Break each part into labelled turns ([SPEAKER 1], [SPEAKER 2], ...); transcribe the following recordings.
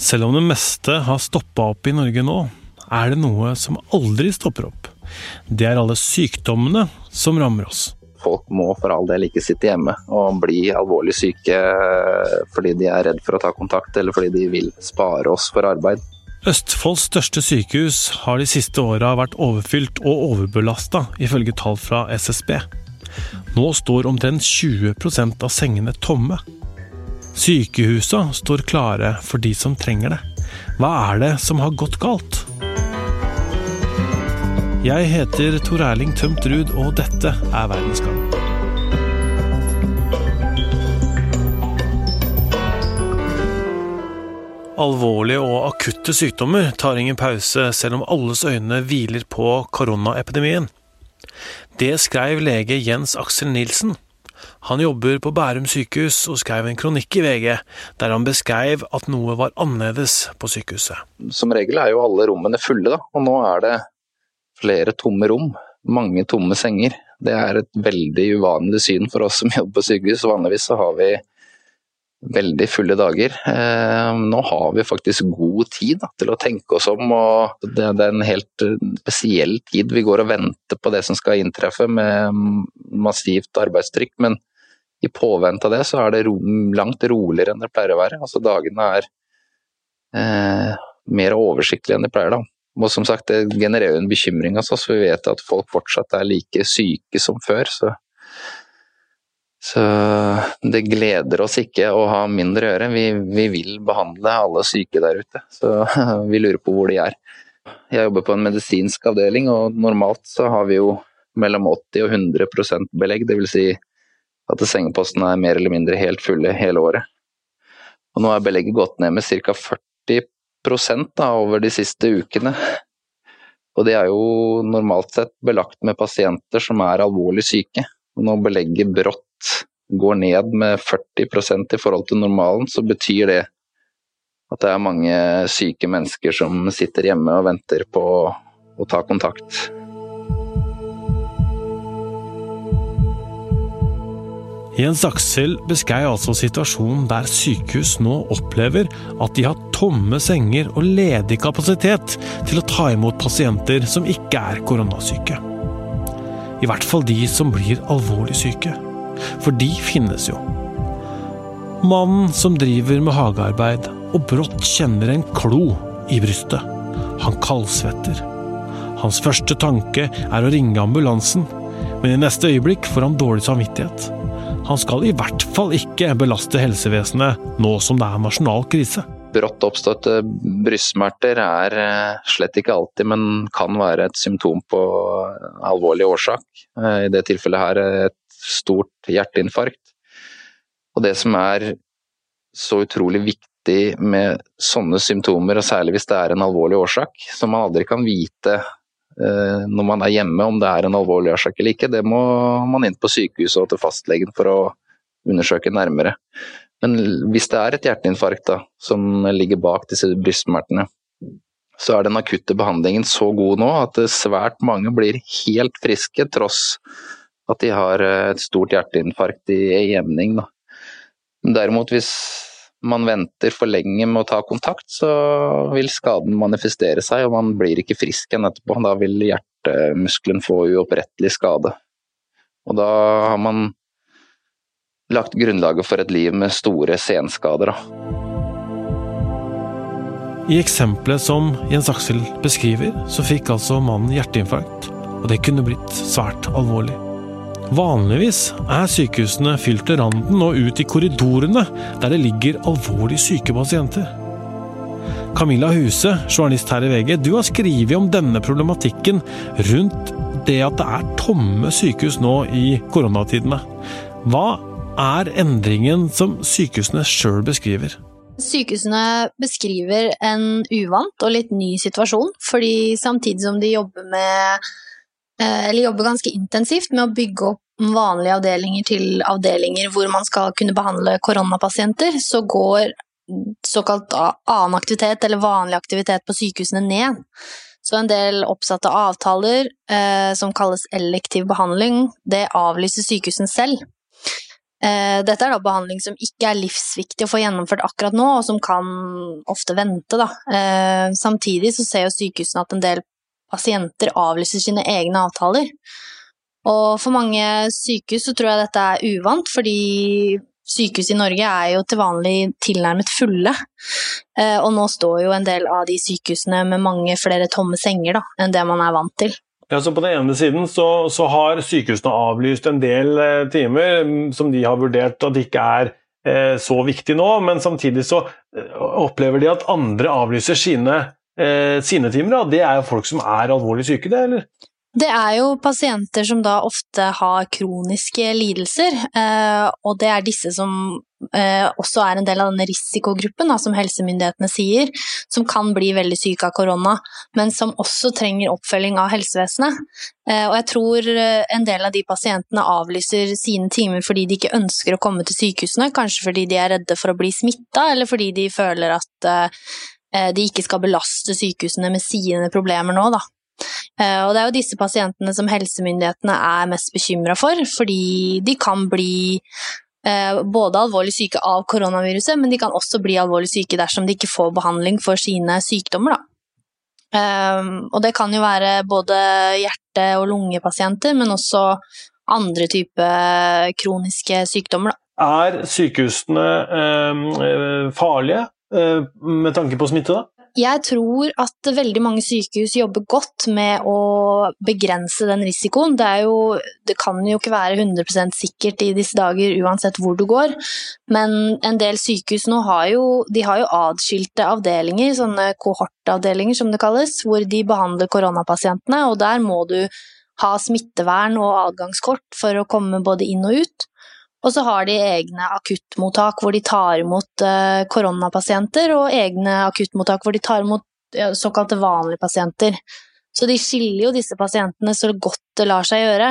[SPEAKER 1] Selv om det meste har stoppa opp i Norge nå, er det noe som aldri stopper opp. Det er alle sykdommene som rammer oss.
[SPEAKER 2] Folk må for all del ikke sitte hjemme og bli alvorlig syke fordi de er redd for å ta kontakt, eller fordi de vil spare oss for arbeid.
[SPEAKER 1] Østfolds største sykehus har de siste åra vært overfylt og overbelasta, ifølge tall fra SSB. Nå står omtrent 20% av sengene tomme. Sykehusa står klare for de som trenger det. Hva er det som har gått galt? Jeg heter Tor Erling Tømt Ruud, og dette er Verdensgang. Alvorlige og akutte sykdommer tar ingen pause, selv om alles øyne hviler på koronaepidemien. Det skrev lege Jens Aksel Nilsen. Han jobber på Bærum sykehus og skrev en kronikk i VG der han beskrev at noe var annerledes på sykehuset.
[SPEAKER 2] Som regel er jo alle rommene fulle, da, og nå er det flere tomme rom. Mange tomme senger. Det er et veldig uvanlig syn for oss som jobber på sykehus. Vanligvis så har vi veldig fulle dager. Eh, nå har vi faktisk god tid da, til å tenke oss om. og Det, er en helt eh, spesiell tid. Vi går og venter på det som skal inntreffe med massivt arbeidstrykk. Men i påvente av det så er det ro, langt roligere enn det pleier å være. Altså Dagene er eh, mer oversiktlige enn de pleier. da. Og som sagt, Det genererer en bekymring hos oss, vi vet at folk fortsatt er like syke som før. så så det gleder oss ikke å ha mindre å gjøre. Vi, vi, vil behandle alle syke der ute, så vi lurer på hvor de er. Jeg jobber på en medisinsk avdeling, og normalt så har vi jo mellom 80 og 100% belegg. Dvs. Si at sengepostene er mer eller mindre helt fulle hele året. Og nå er belegget gått ned med ca. 40 da, over de siste ukene. Og det er jo normalt sett belagt med pasienter som er alvorlig syke. Og når belegget brått går ned med 40% i forhold til normalen, så betyr det at det er mange syke mennesker som sitter hjemme og venter på å ta kontakt.
[SPEAKER 1] Jens Aksel beskrev altså situasjonen der sykehus nå opplever at de har tomme senger og ledig kapasitet til å ta imot pasienter som ikke er koronasyke. I hvert fall de som blir alvorlig syke. For de finnes jo. Mannen som driver med hagearbeid og brått kjenner en klo i brystet. Han kaldsvetter. Hans første tanke er å ringe ambulansen, men i neste øyeblikk får han dårlig samvittighet. Han skal i hvert fall ikke belaste helsevesenet nå som det er nasjonal krise.
[SPEAKER 2] Brått oppståtte brystsmerter er eh, slett ikke alltid, men kan være et symptom på alvorlig årsak. Eh, I det tilfellet her et stort hjerteinfarkt. Og det som er så utrolig viktig med sånne symptomer, og særlig hvis det er en alvorlig årsak, som man aldri kan vite eh, når man er hjemme om det er en alvorlig årsak eller ikke, det må man inn på sykehuset og til fastlegen for å undersøke nærmere. Men hvis det er et hjerteinfarkt da, som ligger bak disse brystsmertene, så er den akutte behandlingen så god nå at svært mange blir helt friske tross at de har eh, et stort hjerteinfarkt i jevning. Da. Derimot hvis man venter for lenge med å ta kontakt, så vil skaden manifestere seg, og man blir ikke frisk igjen etterpå. Da vil hjertemuskelen få uopprettelig skade. Og da har man lagt grunnlaget for et liv med store senskader.
[SPEAKER 1] I eksempelet som Jens Aksel beskriver, så fikk altså mannen hjerteinfarkt. Og det kunne blitt svært alvorlig. Vanligvis er sykehusene fylt til randen og ut i korridorene, der det ligger alvorlig syke pasienter. Camilla Huse, journalist her i VG, du har skrevet om denne problematikken rundt det at det er tomme sykehus nå i koronatidene. Hva er endringen som sykehusene sjøl beskriver?
[SPEAKER 3] Sykehusene beskriver en uvant og litt ny situasjon, fordi samtidig som de jobber med Eh, eller jobber ganske intensivt med å bygge opp vanlige avdelinger til avdelinger hvor man skal kunne behandle koronapasienter, så går såkalt annen aktivitet, eller vanlig aktivitet på sykehusene ned. Så en del oppsatte avtaler eh, som kalles elektiv behandling, det avlyser sykehusene selv. Eh, dette er da behandling som ikke er livsviktig å få gjennomført akkurat nå, og som kan ofte vente. Da. Eh, samtidig så ser jo sykehusene at en del pasienter avlyser sine egne avtaler. Og for mange sykehus så tror jeg dette er uvant, fordi sykehus i Norge er jo til vanlig tilnærmet fulle. Eh, og nå står jo en del av de sykehusene med mange flere tomme senger da, enn det man er vant til.
[SPEAKER 1] Ja, så På den ene siden så, så har sykehusene avlyst en del eh, timer mm, som de har vurdert at ikke er eh, så viktig nå, men samtidig så eh, opplever de at andre avlyser sine, eh, sine timer. Da. Det er jo folk som er alvorlig syke, det, eller?
[SPEAKER 3] Det er jo pasienter som da ofte har kroniske lidelser, eh, og det er disse som eh, også er en del av denne risikogruppen, som helsemyndighetene sier, som kan bli veldig syke av korona, men som også trenger oppfølging av helsevesenet. Eh, og jeg tror en del av de pasientene avlyser sine timer fordi de ikke ønsker å komme til sykehusene, kanskje fordi de er redde for å bli smitta, eller fordi de føler at de ikke skal belaste sykehusene med sine problemer nå, da. Eh, og det er jo disse pasientene som helsemyndighetene er mest bekymra for, fordi de kan bli eh, både alvorlig syke av koronaviruset, men de kan også bli alvorlig syke dersom de ikke får behandling for sine sykdommer. Da. Eh, og det kan jo være både hjerte- og lungepasienter, men også andre typer kroniske sykdommer. Da.
[SPEAKER 1] Er sykehusene farlige med tanke på smitte? da?
[SPEAKER 3] Jeg tror at veldig mange sykehus jobber godt med å begrense den risikoen. Det, jo, det kan jo ikke være 100% sikkert i disse dager uansett hvor du går, men en del sykehus nå har jo, har jo adskilte avdelinger, sånne kohortavdelinger som det kalles, hvor de behandler koronapasientene, og der må du ha smittevern og adgangskort for å komme både inn og ut. Og så har de egne akuttmottak hvor de tar imot uh, koronapasienter, og egne akuttmottak hvor de tar imot såkalte vanlige pasienter. Så de skiller jo disse pasientene så godt det lar seg gjøre.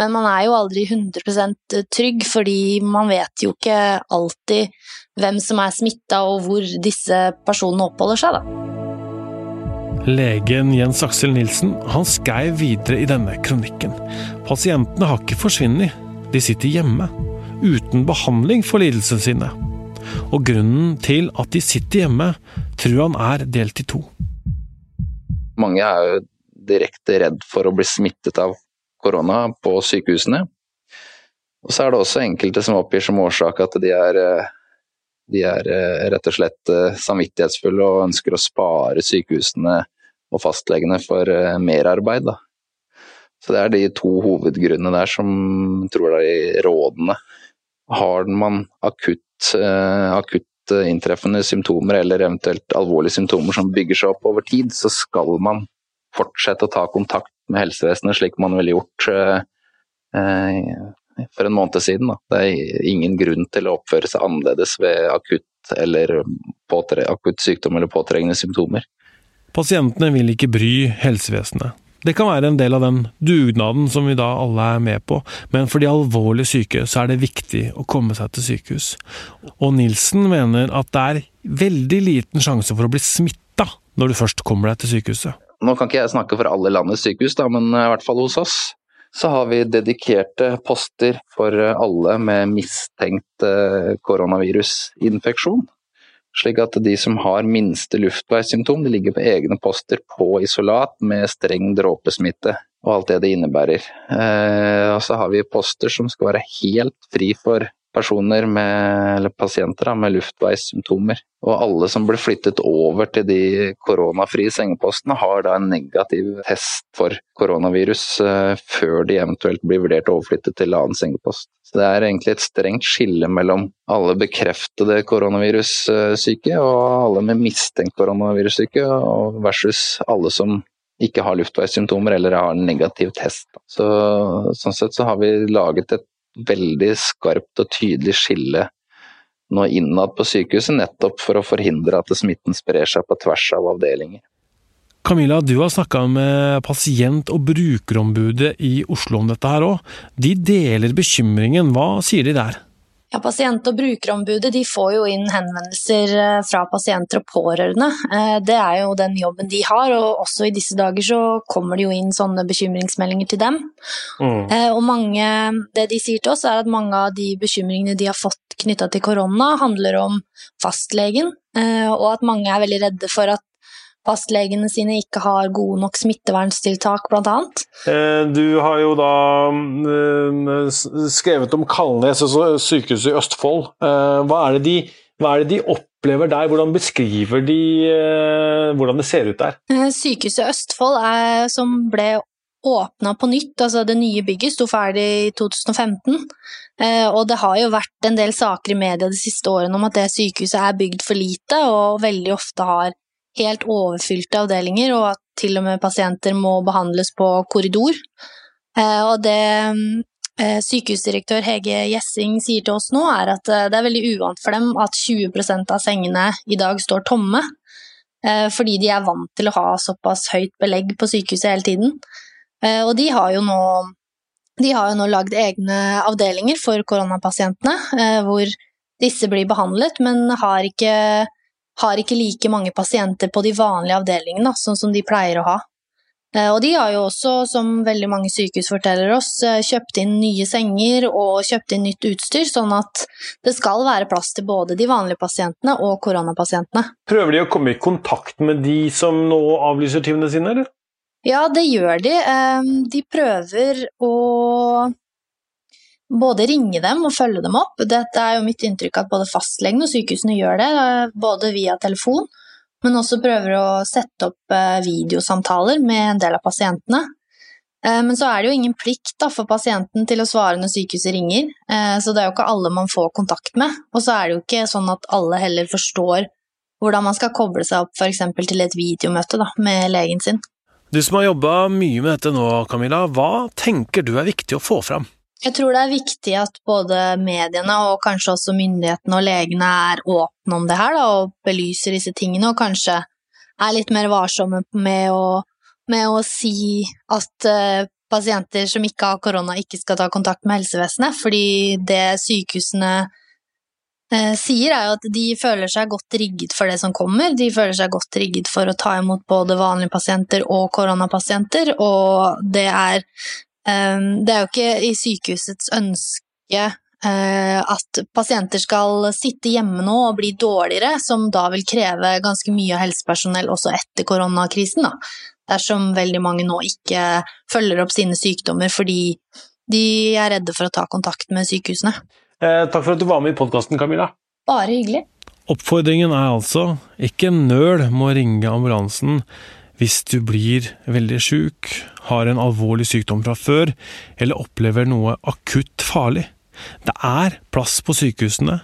[SPEAKER 3] Men man er jo aldri 100 trygg, fordi man vet jo ikke alltid hvem som er smitta og hvor disse personene oppholder seg, da.
[SPEAKER 1] Legen Jens Aksel Nilsen han skrev videre i denne kronikken. Pasientene har ikke forsvunnet, de sitter hjemme, uten behandling for lidelsene sine. Og grunnen til at de sitter hjemme, tror han er delt i to.
[SPEAKER 2] Mange er jo direkte redd for å bli smittet av korona på sykehusene. Og så er det også enkelte som oppgir som årsak at de er, de er eh, rett og slett eh, samvittighetsfulle og ønsker å spare sykehusene og fastlegene for eh, merarbeid. Så det er de to hovedgrunnene der som tror det er rådende. Har man akutt, uh, akutt inntreffende symptomer eller eventuelt alvorlige symptomer som bygger seg opp over tid, så skal man fortsette å ta kontakt med helsevesenet slik man ville gjort uh, for en måned siden. Det er ingen grunn til å oppføre seg annerledes ved akutt, eller akutt sykdom eller påtrengende symptomer.
[SPEAKER 1] Pasientene vil ikke bry helsevesenet. Det kan være en del av den dugnaden som vi da alle er med på, men for de alvorlig syke så er det viktig å komme seg til sykehus. Og Nilsen mener at det er veldig liten sjanse for å bli smitta når du først kommer deg til sykehuset.
[SPEAKER 2] Nå kan ikke jeg snakke for alle landets sykehus, da, men i hvert fall hos oss så har vi dedikerte poster for alle med mistenkt eh, koronavirusinfeksjon. Slik at de som har minste luftveissymptom, de ligger på egne poster på isolat med streng dråpesmitte og alt det det innebærer. Eh, og så har vi poster som skal være helt fri for personer med, eller pasienter da, med luftveissymptomer. Og alle som blir flyttet over til de koronafrie sengepostene, har da en negativ test for koronavirus uh, før de eventuelt blir vurdert overflyttet til annen sengepost. Så Det er egentlig et strengt skille mellom alle bekreftede koronavirussyke og alle med mistenkt koronavirussyke, versus alle som ikke har luftveissymptomer eller har en negativ test. Så, sånn sett så har vi laget et veldig skarpt og tydelig skille nå innad på sykehuset, nettopp for å forhindre at smitten sprer seg på tvers av avdelinger.
[SPEAKER 1] Camilla, du har snakka med pasient- og brukerombudet i Oslo om dette her òg. De deler bekymringen. Hva sier de der?
[SPEAKER 3] Ja, Pasient- og brukerombudet de får jo inn henvendelser eh, fra pasienter og pårørende. Eh, det er jo den jobben de har, og også i disse dager så kommer det jo inn sånne bekymringsmeldinger til dem. Mm. Eh, og mange, det de sier til oss, er at mange av de bekymringene de har fått knytta til korona, handler om fastlegen, og at mange er veldig redde for at fastlegene sine ikke har gode nok smitteverntiltak, bl.a.
[SPEAKER 1] Eh, du har jo da eh, skrevet om Kalnes, altså sykehuset i Østfold. Eh, hva er, de, hva er, det de, opplever der? Hvordan beskriver de hvordan det ser ut der?
[SPEAKER 3] Sykehuset Østfold er, som ble åpna på nytt, altså det nye bygget sto ferdig i 2015. Og det har jo vært en del saker i media de siste årene om at det sykehuset er bygd for lite, og veldig ofte har helt overfylte avdelinger, og at til og med pasienter må behandles på korridor. Eh, og det eh, sykehusdirektør Hege Gjessing sier til oss nå, er at eh, det er veldig uvant for dem at 20% av sengene i dag står tomme, fordi de er vant til å ha såpass høyt belegg på sykehuset hele tiden. Og de har jo nå de nå lagd egne avdelinger for koronapasientene, hvor disse blir behandlet, men har ikke har ikke like mange pasienter på de vanlige avdelingene, sånn som de pleier å ha. Eh, og de har jo også, som veldig mange sykehus forteller oss, eh, kjøpt inn nye senger og kjøpt inn nytt utstyr, sånn at det skal være plass til både de vanlige pasientene og koronapasientene.
[SPEAKER 1] Prøver de å komme i kontakt med de som nå avlyser timene sine, eller?
[SPEAKER 3] Ja, det gjør de. Eh, de prøver å både ringe dem og følge dem opp. Dette er jo mitt inntrykk at både fastlegene og sykehusene gjør det, både via telefon, men også prøver å sette opp eh, videosamtaler med en del av pasientene. Eh, men så er det jo ingen plikt da, for pasienten til å svare når sykehuset ringer, eh, så det er jo ikke alle man får kontakt med. Og så er det jo ikke sånn at alle heller forstår hvordan man skal koble seg opp f.eks. til et videomøte da, med legen sin.
[SPEAKER 1] Du som har jobba mye med dette nå, Camilla, hva tenker du er viktig å få fram?
[SPEAKER 3] Jeg tror det er viktig at både mediene og kanskje også myndighetene og legene er åpne om det her da, og belyser disse tingene, og kanskje er litt mer varsomme med å, med å si at uh, pasienter som ikke har korona, ikke skal ta kontakt med helsevesenet, fordi det sykehusene uh, sier, er jo at de føler seg godt rigget for det som kommer. De føler seg godt rigget for å ta imot både vanlige pasienter og koronapasienter, og det er det er jo ikke i sykehusets ønske eh, at pasienter skal sitte hjemme nå og bli dårligere, som da vil kreve ganske mye av helsepersonell også etter koronakrisen, da. Dersom veldig mange nå ikke følger opp sine sykdommer fordi de er redde for å ta kontakt med sykehusene.
[SPEAKER 1] Eh, takk for at du var med i podkasten, Camilla.
[SPEAKER 3] Bare hyggelig.
[SPEAKER 1] Oppfordringen er altså ikke nøl med å ringe ambulansen hvis du blir veldig sjuk, har en alvorlig sykdom fra før, eller opplever noe akutt farlig. Det er plass på sykehusene,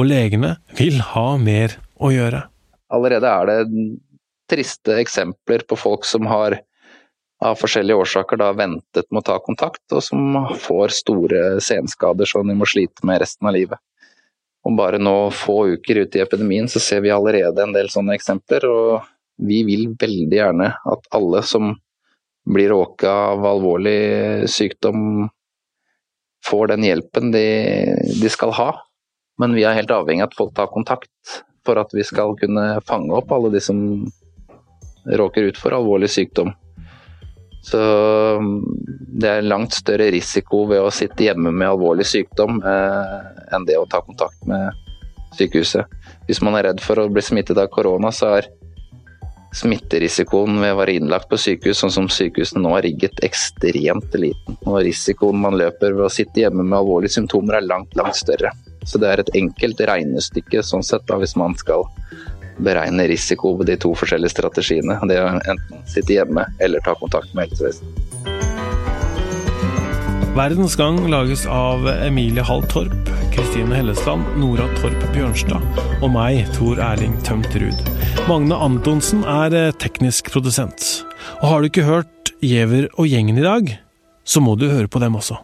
[SPEAKER 1] og legene vil ha mer å gjøre.
[SPEAKER 2] Allerede er det triste eksempler på folk som har av forskjellige årsaker da ventet med å ta kontakt, og som får store senskader som de må slite med resten av livet. Om bare nå få uker ut i epidemien så ser vi allerede en del sånne eksempler. og vi vil veldig gjerne at alle som blir råka av alvorlig sykdom, får den hjelpen de, de, skal ha. Men vi er helt avhengig av at folk tar kontakt for at vi skal kunne fange opp alle de som råker ut for alvorlig sykdom. Så det er langt større risiko ved å sitte hjemme med alvorlig sykdom eh, enn det å ta kontakt med sykehuset. Hvis man er redd for å bli smittet av korona, så er smitterisikoen ved å være innlagt på sykehus, sånn som sykehusene nå er rigget, ekstremt liten. Og risikoen man løper ved å sitte hjemme med alvorlige symptomer er langt, langt større. Så det er et enkelt regnestykke sånn sett, da, hvis man skal beregne risiko ved de to forskjellige strategiene. Det å enten sitte hjemme eller ta kontakt med helsevesenet.
[SPEAKER 1] Verdens Gang lages av Emilie Hall Torp, Kristine Hellesland, Nora Torp Bjørnstad og meg, Tor Erling Tømt Ruud. Magne Antonsen er eh, teknisk produsent. Og har du ikke hørt Giæver og gjengen i dag, så må du høre på dem også.